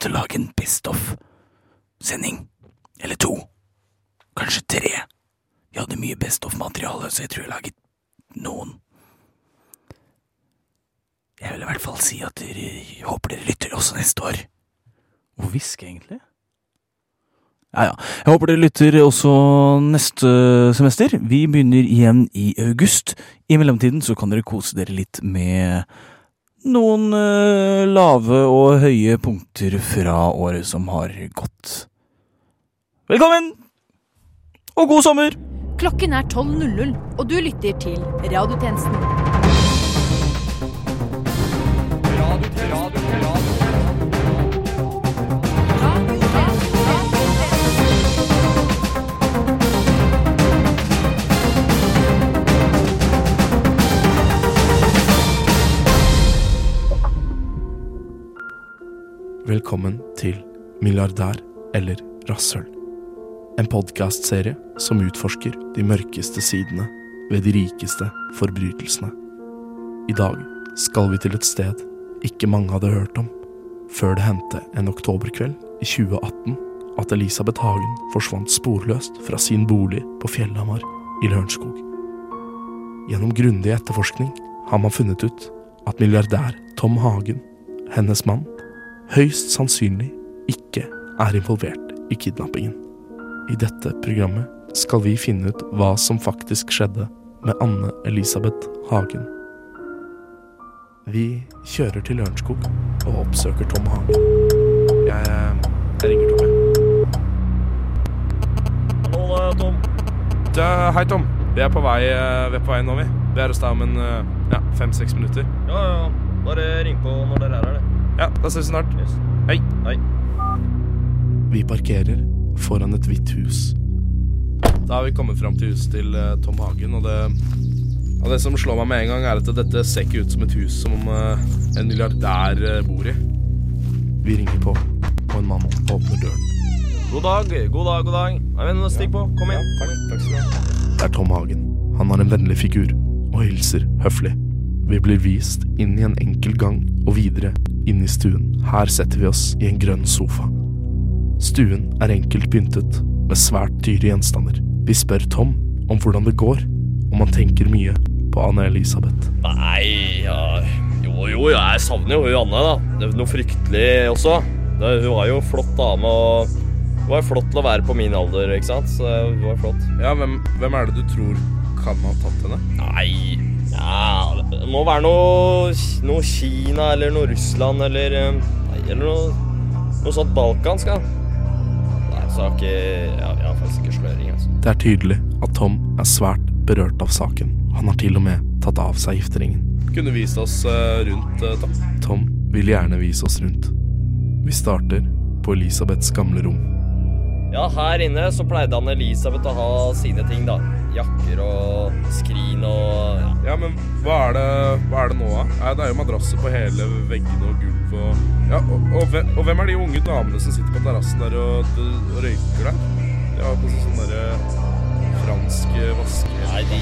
til å lage en Best of-sending. Eller to. Kanskje tre. Jeg hadde mye Best of-materiale, så jeg tror jeg laget noen. Jeg vil i hvert fall si at dere jeg håper dere lytter også neste år. Hvor hviske, egentlig? Ja, ja. Jeg håper dere lytter også neste semester. Vi begynner igjen i august. I mellomtiden så kan dere kose dere litt med noen uh, lave og høye punkter fra året som har gått. Velkommen! Og god sommer! Klokken er 12.00, og du lytter til Radiotjenesten. Velkommen Milliardær eller rasshøl. En podkastserie som utforsker de mørkeste sidene ved de rikeste forbrytelsene. I dag skal vi til et sted ikke mange hadde hørt om, før det hendte en oktoberkveld i 2018 at Elisabeth Hagen forsvant sporløst fra sin bolig på Fjellhamar i Lørenskog. Gjennom grundig etterforskning har man funnet ut at milliardær Tom Hagen, hennes mann, høyst sannsynlig ikke er involvert i kidnappingen. I dette programmet skal vi finne ut hva som faktisk skjedde med Anne Elisabeth Hagen. Vi kjører til Lørenskog og oppsøker Tom Hagen. Jeg, eh, jeg ringer Tom, jeg. Hallo, Tom. Da, hei, Tom. Vi er på vei, eh, vi er på vei nå, vi. Vi er hos deg om en eh, ja, fem-seks minutter. Ja, ja, ja. Bare ring på når dere er her, det. Ja, da ses vi snart. Yes. Hei. Hei. Vi parkerer foran et hvitt hus. Da har vi kommet fram til huset til eh, Tom Hagen, og det, og det som slår meg med en gang, er at dette ser ikke ut som et hus som eh, en milliardær eh, bor i. Vi ringer på, og en mann åpner døren. God dag, god dag, god dag. Men Stikk på. Kom inn. takk, takk skal du ha. Det er Tom Hagen. Han har en vennlig figur, og hilser høflig. Vi blir vist inn i en enkel gang og videre inn i stuen. Her setter vi oss i en grønn sofa. Stuen er enkelt pyntet med svært dyre gjenstander. Vi spør Tom om hvordan det går, og man tenker mye på Anne Elisabeth. Nei, ja. Jo, jo, jeg savner jo hun Anne, da. Det er noe fryktelig også. Det, hun var jo flott dame, og hun var flott til å være på min alder, ikke sant? Så hun var flott. Ja, hvem, hvem er det du tror kan ha tatt henne? Nei, ja, det må være noe, noe Kina eller noe Russland eller eh, Nei, eller noe, noe sånt balkansk, ja. Ikke ja, faktisk ikke sløring, altså. Det er tydelig at Tom er svært berørt av saken. Han har til og med tatt av seg gifteringen. Kunne vist oss rundt, Tom. Tom vil gjerne vise oss rundt. Vi starter på Elisabeths gamle rom. Ja, her inne så pleide han Elisabeth å ha sine ting, da. Jakker og skrin og ja. Ja, men hva er det, hva er det nå, da? Det er jo madrasser på hele veggene og gulvet og Ja, og, og, hvem, og hvem er de unge damene som sitter på terrassen der og, og røyker der? De har på seg sånn derre fransk vaske... Nei, de,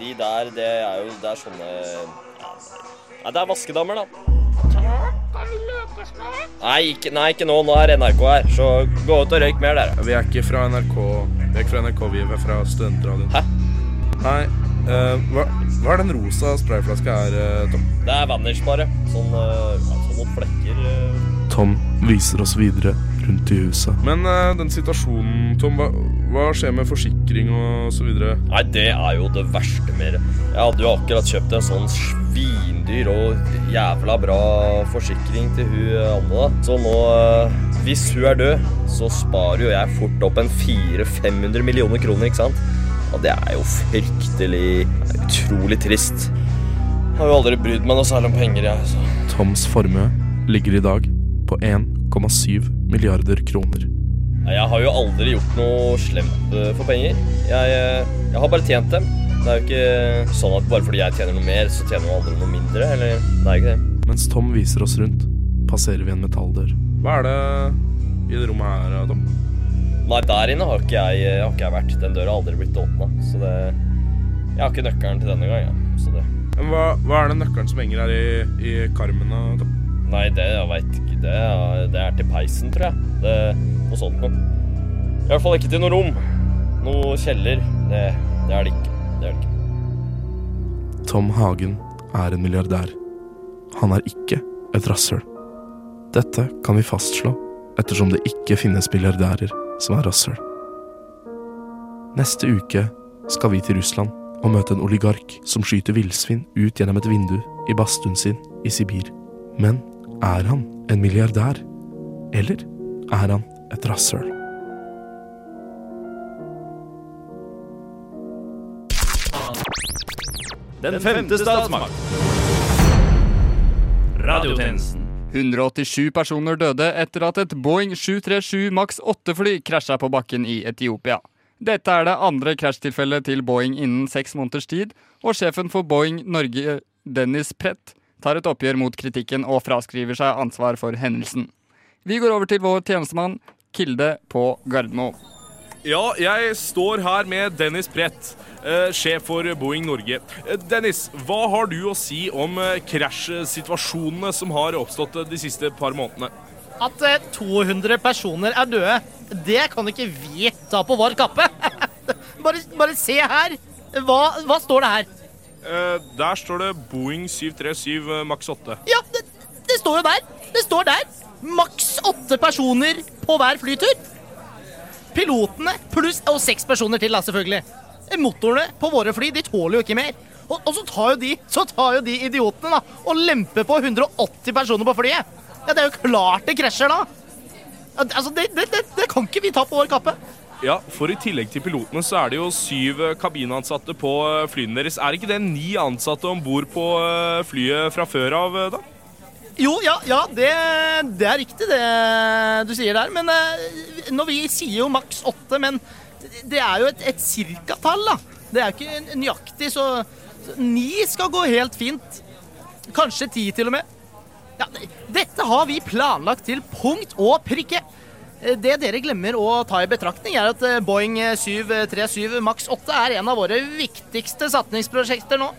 de der, det er jo Det er sånne ja, Nei, det er vaskedamer, da. Nei ikke, nei, ikke nå. Nå er NRK her. Så gå ut og røyk mer, dere. Vi er ikke fra NRK, vi er ikke fra NRK, vi er fra studentradioen. Hæ? Nei, uh, hva, hva er den rosa sprayflaska her, eh, Tom? Det er Vanish, bare. Sånn, uh, sånn flekker. eh. Tom viser oss videre rundt i huset. Men uh, den situasjonen, Tom, hva, hva skjer med forsikring og så videre? Nei, det er jo det verste med det. Jeg hadde jo akkurat kjøpt en sånn svindyr og jævla bra forsikring til hun eh, Anne, da. Så nå, uh, hvis hun er død, så sparer jo jeg fort opp en 400-500 millioner kroner, ikke sant? Og det er jo fryktelig utrolig trist. Jeg har jo aldri brydd meg noe særlig om penger, jeg. Så. Toms formue ligger i dag på 1,7 milliarder kroner. Jeg har jo aldri gjort noe slemt eh, for penger. Jeg, eh, jeg har bare tjent dem. Det er jo ikke sånn at bare fordi jeg tjener noe mer, så tjener noen andre noe mindre. Eller det er ikke det. Mens Tom viser oss rundt, passerer vi en metalldør. Hva er det i det rommet her, Tom? Nei, der inne har ikke jeg, har ikke jeg vært. Den døra har aldri blitt åpna. Så det Jeg har ikke nøkkelen til denne gangen. Ja. Så det hva, hva er den nøkkelen som henger her i, i karmen? da, Nei, det jeg veit ikke. Det er det er til peisen, tror jeg. Det, noe sånt noe. I hvert fall ikke til noe rom. Noe kjeller. Det, det er det ikke. Det er det ikke. Tom Hagen er en milliardær. Han er ikke et rasshøl. Dette kan vi fastslå ettersom det ikke finnes milliardærer som er rasshøl. Neste uke skal vi til Russland og møte en oligark som skyter villsvin ut gjennom et vindu i badstuen sin i Sibir. Men er han en milliardær? Eller er han et rasshøl? Den femte statsmakt. Radiotjenesten. 187 personer døde etter at et Boeing 737 Max 8-fly krasja på bakken i Etiopia. Dette er det andre krasjtilfellet til Boeing innen seks måneders tid, og sjefen for Boeing Norge, Dennis Prett, tar et oppgjør mot kritikken og fraskriver seg ansvar for hendelsen. Vi går over til vår tjenestemann Kilde på Gardermoen. Ja, jeg står her med Dennis Brett, eh, sjef for Boeing Norge. Eh, Dennis, hva har du å si om eh, krasjsituasjonene som har oppstått de siste par månedene? At eh, 200 personer er døde, det kan ikke vi ta på vår kappe. Bare, bare se her. Hva, hva står det her? Eh, der står det Boeing 737 eh, Max 8. Ja, det, det står jo der. Det står der. Maks åtte personer på hver flytur. Pilotene pluss og seks personer til, da, selvfølgelig. Motorene på våre fly de tåler jo ikke mer. Og, og så, tar jo de, så tar jo de idiotene da, og lemper på 180 personer på flyet. Ja, Det er jo klart det krasjer da. Altså, det, det, det, det kan ikke vi ta på vår kappe. Ja, for i tillegg til pilotene så er det jo syv eh, kabinansatte på eh, flyene deres. Er ikke det ni ansatte om bord på eh, flyet fra før av, da? Jo, ja, ja det, det er riktig det du sier der. Men når vi sier jo maks åtte, men det er jo et, et cirkatall, da. Det er ikke nøyaktig, så, så ni skal gå helt fint. Kanskje ti til og med. Ja, dette har vi planlagt til punkt og prikke. Eh, Det dere glemmer å ta i betraktning, er at eh, Boeing 737 Max 8 er en av våre viktigste satningsprosjekter nå.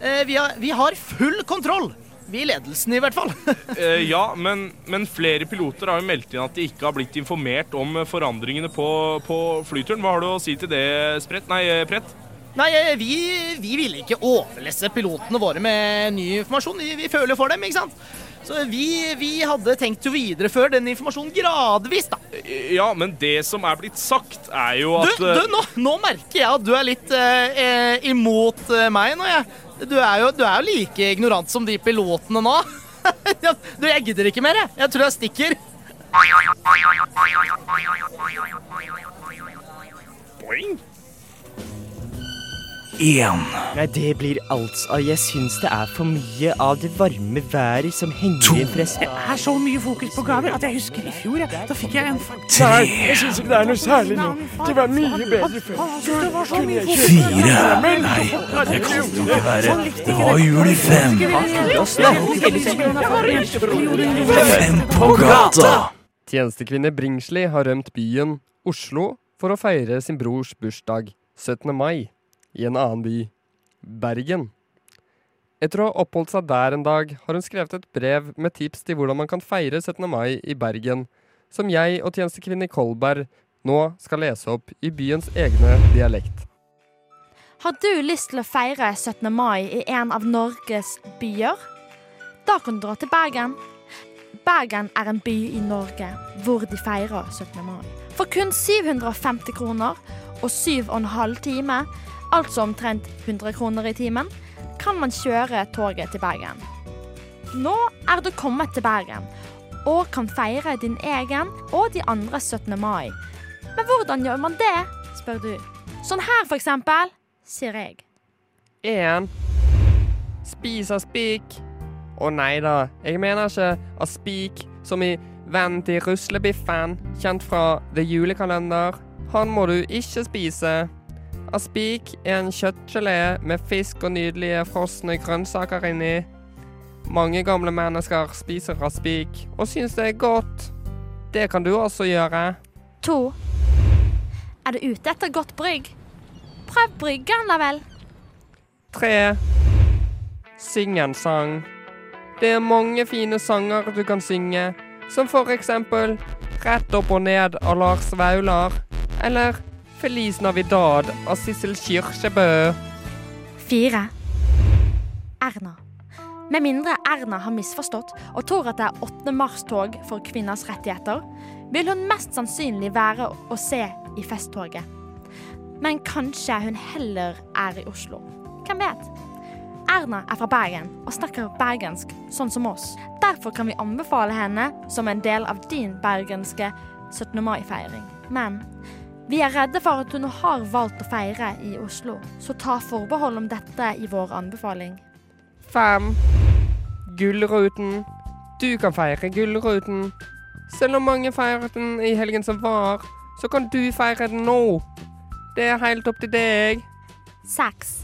Eh, Vi har, vi har full kontroll. Vi i ledelsen, i hvert fall. Eh, ja, men, men flere piloter har jo meldt inn at de ikke har blitt informert om eh, forandringene på, på flyturen. Hva har du å si til det, Sprett? Nei, eh, Prett? Nei, eh, vi, vi ville ikke overlesse pilotene våre med ny informasjon. Vi, vi føler for dem, ikke sant? Så vi, vi hadde tenkt å videreføre den informasjonen gradvis, da. Eh, Ja, men det som er blitt sagt, er jo at Du, du nå, nå merker jeg at du er litt eh, eh, imot eh, meg nå, jeg. Du er, jo, du er jo like ignorant som de pilotene nå. Du, jeg gidder ikke mer, jeg. Jeg tror jeg stikker. Én. Nei, det blir altså Jeg syns det er for mye av det varme været som henger i pressen. Det er så mye fokus på gaver at jeg husker i fjor. Ja. Da fikk jeg en Tre. Jeg syns ikke det er noe særlig nå. Det var mye bedre før. Det var så mye Fire. Nei, det kan jo ikke være. Det var jul i fem. Fem på gata. Tjenestekvinne Bringsli har rømt byen Oslo for å feire sin brors bursdag 17. mai i en annen by, Bergen. Etter å ha oppholdt seg der en dag, har hun skrevet et brev med tips til hvordan man kan feire 17. mai i Bergen, som jeg og tjenestekvinne Kolberg nå skal lese opp i byens egne dialekt. Har du lyst til å feire 17. mai i en av Norges byer? Da kan du dra til Bergen. Bergen er en by i Norge hvor de feirer 17. mai. For kun 750 kroner og 7,5 time, altså omtrent 100 kroner i timen, kan man kjøre toget til Bergen. Nå er du kommet til Bergen og kan feire din egen og de andre 17. mai. Men hvordan gjør man det, spør du. Sånn her, for eksempel, sier jeg. En. av spik. Å nei da, jeg mener ikke av spik som i vennen til ruslebiffen, kjent fra The Julekalender. Han må du ikke spise. Aspik er en kjøttgelé med fisk og nydelige frosne grønnsaker inni. Mange gamle mennesker spiser aspik og syns det er godt. Det kan du også gjøre. To. Er du ute etter godt brygg? Prøv bryggeren, da vel. Tre. Syng en sang. Det er mange fine sanger du kan synge. Som for eksempel Rett opp og ned av Lars Vaular. Eller Feliz Navidad av Sissel Kyrkjebø. Fire. Erna. Med mindre Erna har misforstått og tror at det er 8. mars-tog for kvinners rettigheter, vil hun mest sannsynlig være å se i festtoget. Men kanskje hun heller er i Oslo. Hvem vet? Erna er fra Bergen og snakker bergensk, sånn som oss. Derfor kan vi anbefale henne som en del av din bergenske 17. mai-feiring. Men vi er redde for at hun har valgt å feire i Oslo, så ta forbehold om dette i vår anbefaling. Fem. Gullruten. Du kan feire Gullruten. Selv om mange feiret den i helgen som var, så kan du feire den nå. Det er helt opp til deg. Seks.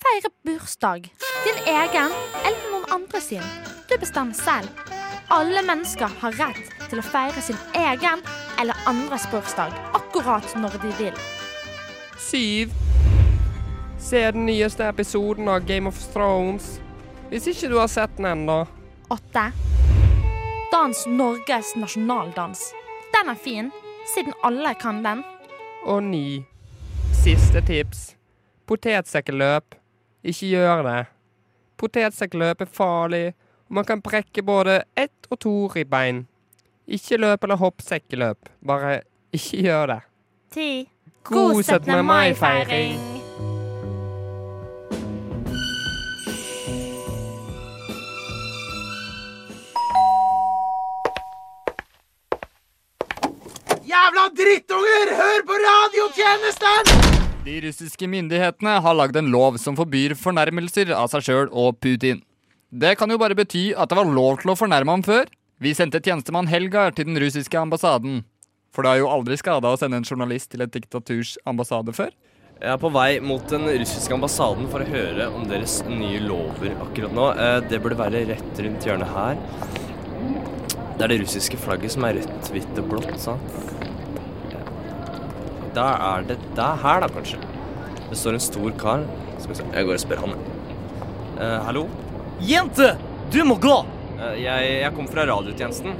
Feire bursdag. Din egen eller noen andre sin. Du bestemmer selv. Alle mennesker har rett til å feire sin egen eller andres bursdag akkurat når de vil. Siv, Se den nyeste episoden av Game of Thrones. Hvis ikke du har sett den ennå. Åtte. Dans Norges nasjonaldans. Den er fin, siden alle kan den. Og ni. Siste tips. Potetsekkeløp. Ikke gjør det. Potetsekkeløp er farlig, og man kan brekke både ett og to ribbein. Ikke løp eller hopp sekkeløp. Bare ikke gjør det. Ti. God 17. mai-feiring! Jævla drittunger! Hør på radiotjenesten! De russiske myndighetene har lagd en lov som forbyr fornærmelser av seg sjøl og Putin. Det kan jo bare bety at det var lov til å fornærme ham før. Vi sendte tjenestemann Helgar til den russiske ambassaden. For det har jo aldri skada å sende en journalist til et diktaturs ambassade før. Jeg er på vei mot den russiske ambassaden for å høre om deres nye lover akkurat nå. Eh, Det burde være rett rundt hjørnet her. Det er det russiske flagget som er rødt, hvitt og blått, sant? Da er det Det er her, da, kanskje. Det står en stor kar. Skal vi se, jeg går og spør han. Uh, hallo? Jente, du må gå! Uh, jeg, jeg kom fra radiotjenesten.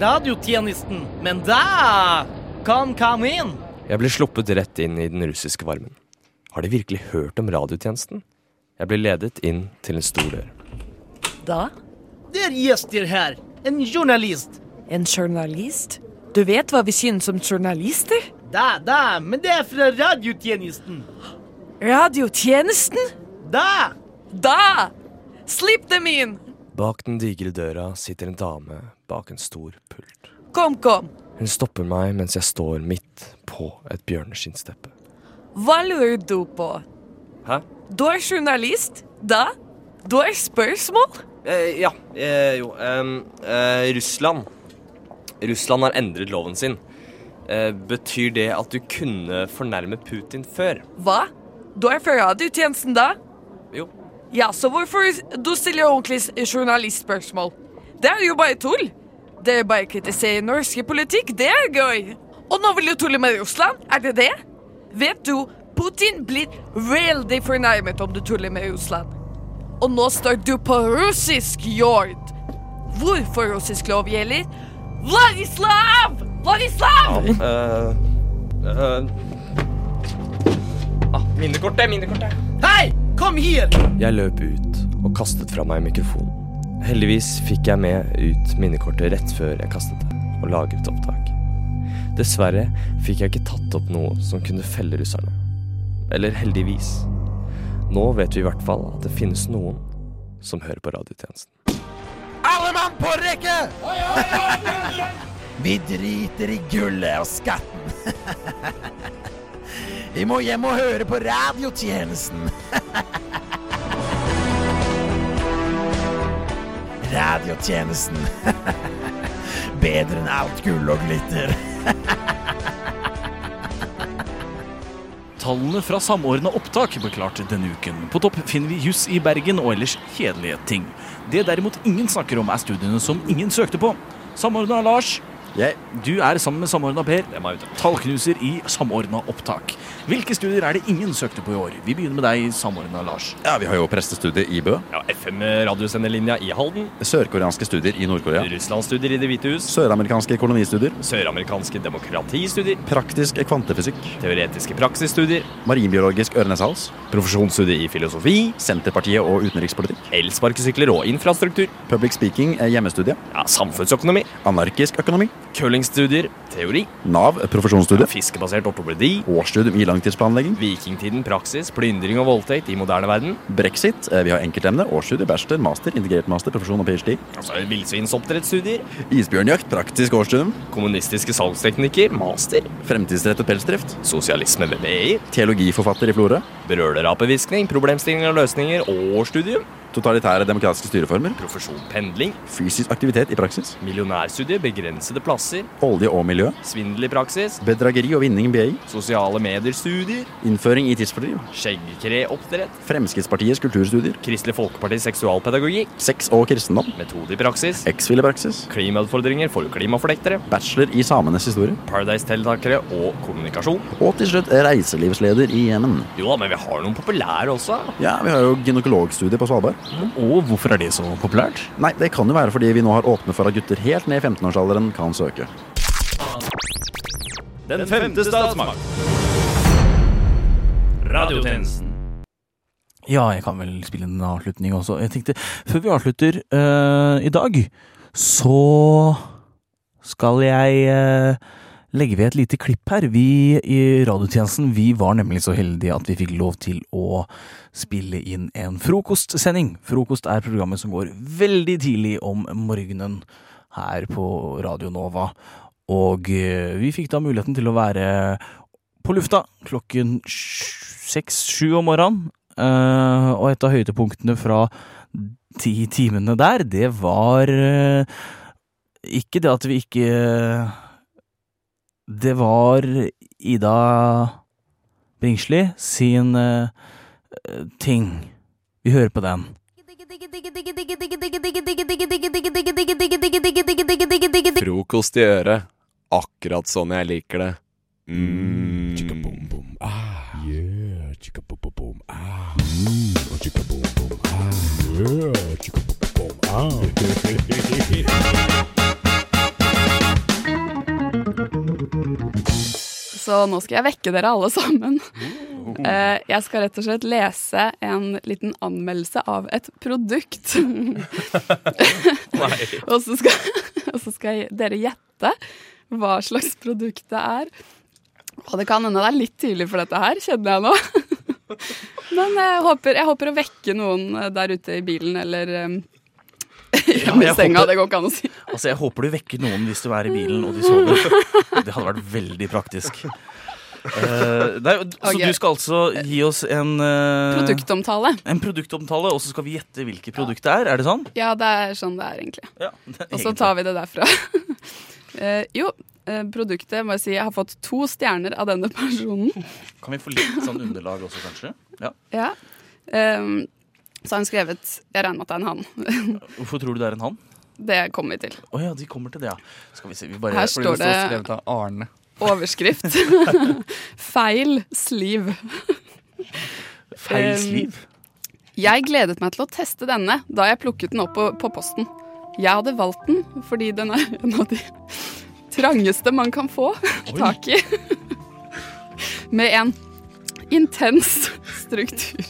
Radiotjenesten. Men da kan komme inn. Jeg ble sluppet rett inn i den russiske varmen. Har de virkelig hørt om radiotjenesten? Jeg ble ledet inn til en stor dør. Da? Det er gjester her. En journalist. En journalist? Du vet hva vi synes om journalister? Da, da, men det er fra radiotjenesten. Radiotjenesten? Da! Da! Slipp dem inn! Bak den digre døra sitter en dame bak en stor pult. Kom, kom. Hun stopper meg mens jeg står midt på et bjørneskinnsteppe. Hva lurer du på? Hæ? Du er journalist? Da? Du har spørsmål? Eh, ja, eh, jo. eh, Russland. Russland har endret loven sin. Eh, betyr det at du kunne fornærme Putin før? Hva? Du er fra radiotjenesten da? Jo. Ja, så hvorfor du stiller ordentlig journalistspørsmål? Det er jo bare tull. Det er bare kritiserer norsk politikk, det er gøy. Og nå vil du tulle med Russland, er det det? Vet du, Putin blir veldig fornærmet om du tuller med Russland. Og nå står du på russisk jord. Hvorfor russisk lov gjelder? Vladislav! Vladislav! Ja, uh, uh. ah, minnekortet, minnekortet. Hei, kom her! Jeg løp ut og kastet fra meg mikrofonen. Heldigvis fikk jeg med ut minnekortet rett før jeg kastet det, og lagret opptak. Dessverre fikk jeg ikke tatt opp noe som kunne felle russerne. Eller heldigvis. Nå vet vi i hvert fall at det finnes noen som hører på radiotjenesten. Alle mann på rekke! Vi driter i gullet og skatten. Vi må hjem og høre på radiotjenesten. Radiotjenesten. Bedre enn alt gull og glitter. Tallene fra Samordna opptak ble klart denne uken. På topp finner vi juss i Bergen og ellers kjedelige ting. Det derimot ingen snakker om, er studiene som ingen søkte på. Samordna Lars, Jeg, du er sammen med Samordna Per, tallknuser i Samordna opptak. Hvilke studier er det ingen søkte på i år? Vi begynner med deg, Samordna Lars. Ja, Vi har jo prestestudiet i Bø. Ja, FM-radiosenderlinja i Halden. Sørkoreanske studier i Nord-Korea. Russlandsstudier i Det hvite hus. Søramerikanske kolonistudier. Søramerikanske demokratistudier. Praktisk kvantefysikk. Teoretiske praksisstudier. Marinbiologisk øre-nese-hals. I filosofi. Senterpartiet og utenrikspolitikk. Elsparkesykler og infrastruktur. Public speaking er hjemmestudie. Ja, Samfunnsøkonomi. Anarkisk økonomi. Curlingstudier. Teori. Nav profesjonsstudie. Fiskebasert ortopedi. Årsstudium i langtidsplanlegging. Vikingtiden praksis. Plyndring og voldtekt i moderne verden. Brexit. eh, Vi har enkeltemne. Årsstudie, bachelor, master, integrert master, profesjon og ph.d. Altså Villsvinsoppdrettsstudier. Isbjørnjakt. Praktisk årsstudium. Kommunistiske salgsteknikker. Master. Fremtidsrettet pelsdrift. Sosialisme ved BI. Teologiforfatter i Florø. Brølerapeviskning. Problemstillinger og løsninger. og studium. Totalitære demokratiske styreformer. Profesjon pendling. Fysisk aktivitet i praksis. Millionærstudie. Begrensede plasser. Olje og miljø. Svindel i praksis. Bedrageri og vinning BI. Sosiale medier-studier. Innføring i tidsfordriv. Skjeggkreoppdrett. Fremskrittspartiets kulturstudier. Kristelig Folkeparti seksualpedagogikk. Sex og kristendom. Metode i praksis. Exfil i praksis. Klimautfordringer for klimafornektere. Bachelor i samenes historie. Paradise-deltakere og kommunikasjon. Og til slutt reiselivsleder i Jemen. Jo da, men vi har noen populære også. Ja, vi har jo gynekologstudie på Svalbard. Og hvorfor er det så populært? Nei, det kan jo være fordi vi nå har åpnet for at gutter helt ned i 15-årsalderen kan søke. Den femte statsmakt. Radiotjenesten. Ja, jeg kan vel spille en avslutning også. Jeg tenkte, før vi avslutter uh, i dag, så skal jeg eh, legge ved et lite klipp her. Vi i radiotjenesten vi var nemlig så heldige at vi fikk lov til å spille inn en frokostsending. Frokost er programmet som går veldig tidlig om morgenen her på Radio Nova. Og eh, vi fikk da muligheten til å være på lufta klokken seks-sju om morgenen. Eh, og et av høydepunktene fra de timene der, det var eh, ikke det at vi ikke Det var Ida Bringsli sin uh, ting. Vi hører på den. Frokost i øret. Akkurat sånn jeg liker det. Mm. Så nå skal jeg vekke dere alle sammen. Eh, Jeg skal rett og slett lese en liten anmeldelse av et produkt. og, så skal, og så skal dere gjette hva slags produkt det er. Og det kan hende det er litt tidlig for dette her, kjenner jeg nå. Men jeg håper, jeg håper å vekke noen der ute i bilen eller um, hjemme i senga. håper- Det går ikke an å si. Altså, jeg håper du vekker noen hvis du er i bilen og de sover. Det hadde vært veldig praktisk. Uh, nei, så du skal altså gi oss en uh, Produktomtale. En produktomtale, og så skal vi gjette hvilket produkt det er? Er det sånn? Ja, det er sånn det er, egentlig. Og så tar vi det derfra. uh, jo, produktet må jeg si jeg har fått to stjerner av denne personen. Kan vi få litt sånn underlag også, kanskje? Ja. Ja. Ehm, så har han skrevet Jeg regner med at det er en han. Hvorfor tror du det er en han? Det kommer vi til. Å ja, de kommer til det, ja. Skal vi se, vi bare Her står det Arne. overskrift. Feil sliv. Feil sliv? Jeg gledet meg til å teste denne da jeg plukket den opp på, på posten. Jeg hadde valgt den fordi den er en av de trangeste man kan få tak i. Med en intens struktur.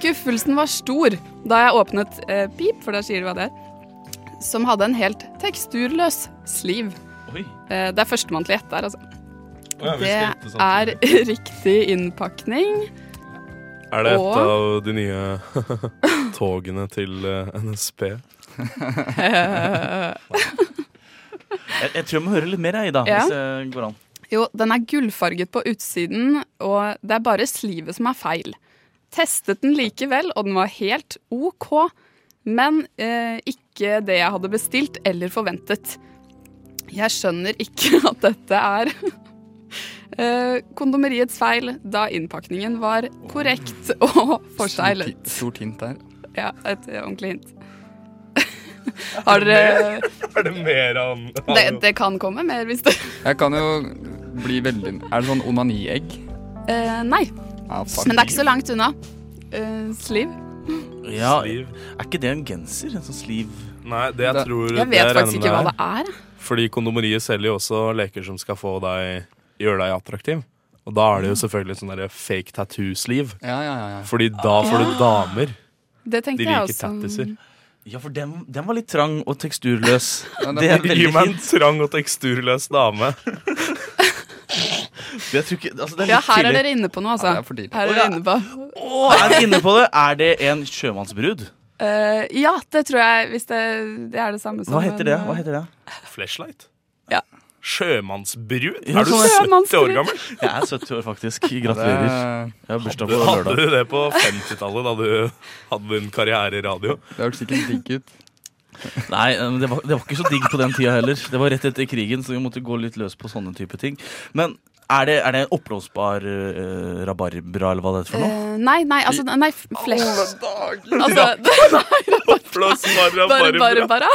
Skuffelsen var stor da jeg åpnet eh, Pip, for da sier du hva det er, som hadde en helt teksturløs sliv. Oi. Eh, det er førstemann til å gjette her, altså. Oh, ja, det er riktig innpakning. Er det et Og- av de nye togene til eh, NSB? Jeg, jeg tror jeg må høre litt mer, jeg, da. Ja. hvis det går an. Jo, den er gullfarget på utsiden, og det er bare slivet som er feil. Testet den likevel, og den var helt OK, men eh, ikke det jeg hadde bestilt eller forventet. Jeg skjønner ikke at dette er eh, kondomeriets feil, da innpakningen var korrekt og forseglet. Stort hint der. Ja, et ordentlig hint. Har dere Er det mer av det, det kan komme mer hvis det Jeg kan jo bli veldig Er det sånn onaniegg? Eh, Nei. Ah. Men det er ikke så langt unna. Uh, Sliv. Ja, er ikke det en genser? En sånn sleeve? Nei, det jeg tror Jeg vet faktisk ikke hva det er. Fordi kondomeriet selger jo også leker som skal få deg gjøre deg attraktiv. Og da er det jo selvfølgelig sånn derre fake tattoo-sleeve. Ja, ja, ja, ja. Fordi da får du Ja. damer. Det tenkte De liker tattiser. Ja, for den, den var litt trang og teksturløs. Ja, det er Gi meg en trang og teksturløs dame. Jeg tror ikke, altså, det er Ja, litt her er tidlig. dere inne på noe, altså. Ja, det er for tidlig. her er Å, dere ja. inne på. Å, er vi inne på det? Er det en sjømannsbrud? Eh, ja, det tror jeg, hvis det, det er det samme som Hva heter det? Hva heter det? Flashlight? Ja. Sjømannsbrud? Er du sånn 70 år gammel? Jeg er 70 år, faktisk. Gratulerer. Jeg har bursdag på Hadde lørdag. du det på 50-tallet, da du hadde en karriere i radio? Det hørtes sikkert digg ut. Nei, men det var, det var ikke så digg på den tida heller. Det var rett etter krigen, så vi måtte gå litt løs på sånne type ting. Men er det, er det en oppblåsbar uh, rabarbra, eller hva det heter for noe? Uh, nei, nei, altså Nei, flesh. Alle dager! Altså, Oppblåsbar rabarbra.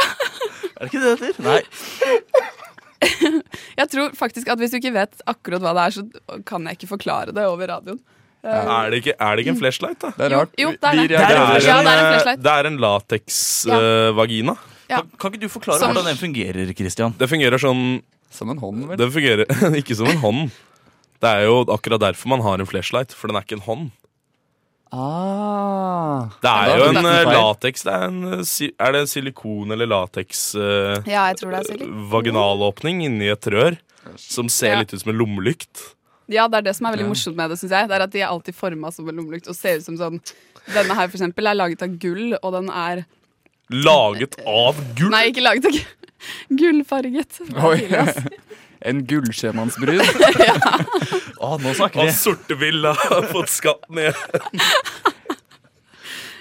Er det ikke det det heter? Nei. Jeg tror faktisk at hvis du ikke vet akkurat hva det er, så kan jeg ikke forklare det over radioen. Eh, Er det, ikke, er det ikke en flashlight, da? Det er rart. jo, det er det. Det er, Ja, en, det er en lateksvagina. flashlight. det er en Ja. Ja. Kan, kan ikke du forklare Som- hvordan den fungerer, Christian? Det fungerer sånn Som en hånd, vel? Det fungerer ikke som en hånd. Det er jo akkurat derfor man har en flashlight, for den er ikke en hånd. Ah. Det er jo en eh, lateks det er, en, eh, er det silikon eller lateks uh, Ja, jeg tror det er silikon. vaginalåpning inni et rør som ser Ja. litt ut som en lommelykt. Ja, det er det som er veldig Ja. morsomt med det, syns jeg. Det er at de er alltid forma som en lommelykt og ser ut som sånn Denne her, for eksempel, er laget av gull, og den er Laget av gull! Nei, ikke laget av gull. Gullfarget. Oi. En gullsjømannsbrud. Å, nå snakker Og sortevilla har fått skatt igjen.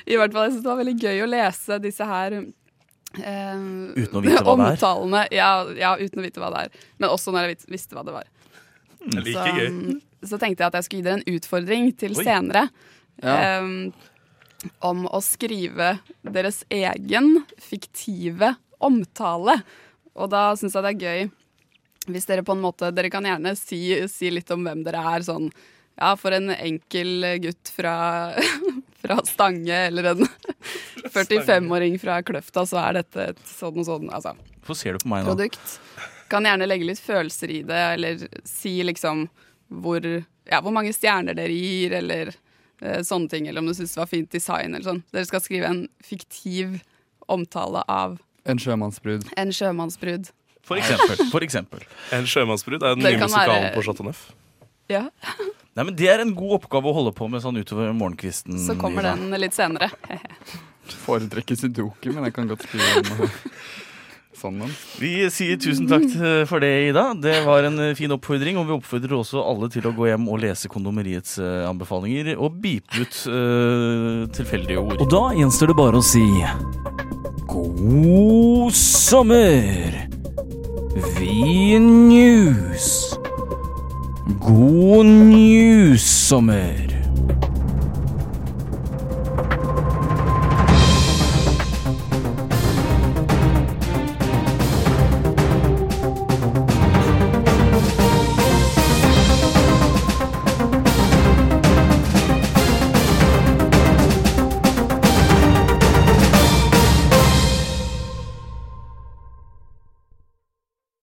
I hvert fall, jeg synes det var veldig gøy å lese disse her eh, Uten å vite hva det er? Ja, ja, uten å vite hva det er. Men også når jeg visste hva det var. Like så, gøy. så tenkte jeg at jeg skulle gi dere en utfordring til Oi. senere. Ja. eh, om å skrive deres egen fiktive omtale. Og da syns jeg det er gøy hvis dere på en måte Dere kan gjerne si, si litt om hvem dere er. Sånn ja, for en enkel gutt fra, fra Stange, eller en 45-åring fra Kløfta, så er dette et sånn og sånn altså, Hvorfor ser du på meg nå? produkt. Kan gjerne legge litt følelser i det, eller si liksom hvor, ja, hvor mange stjerner dere gir, eller eh, sånne ting. Eller om du syns det var fint design, eller sånn. Dere skal skrive en fiktiv omtale av En sjømannsbrud. en sjømannsbrud. For eksempel. For eksempel. En sjømannsbrud er den nye musikalen være- på Chateau Neuf. Ja, Nei, men Det er en god oppgave å holde på med sånn utover morgenkvisten. så kommer den litt senere. Foretrekker sudoku, men jeg kan godt skrive om sånn en. Vi sier tusen takk for det, Ida. Det var en eh, fin oppfordring. Og vi oppfordrer også alle til å gå hjem og lese Kondomeriets eh, anbefalinger og bipe ut uh, tilfeldige ord. Og da gjenstår det bare å si god sommer! Vi news. God news-sommer.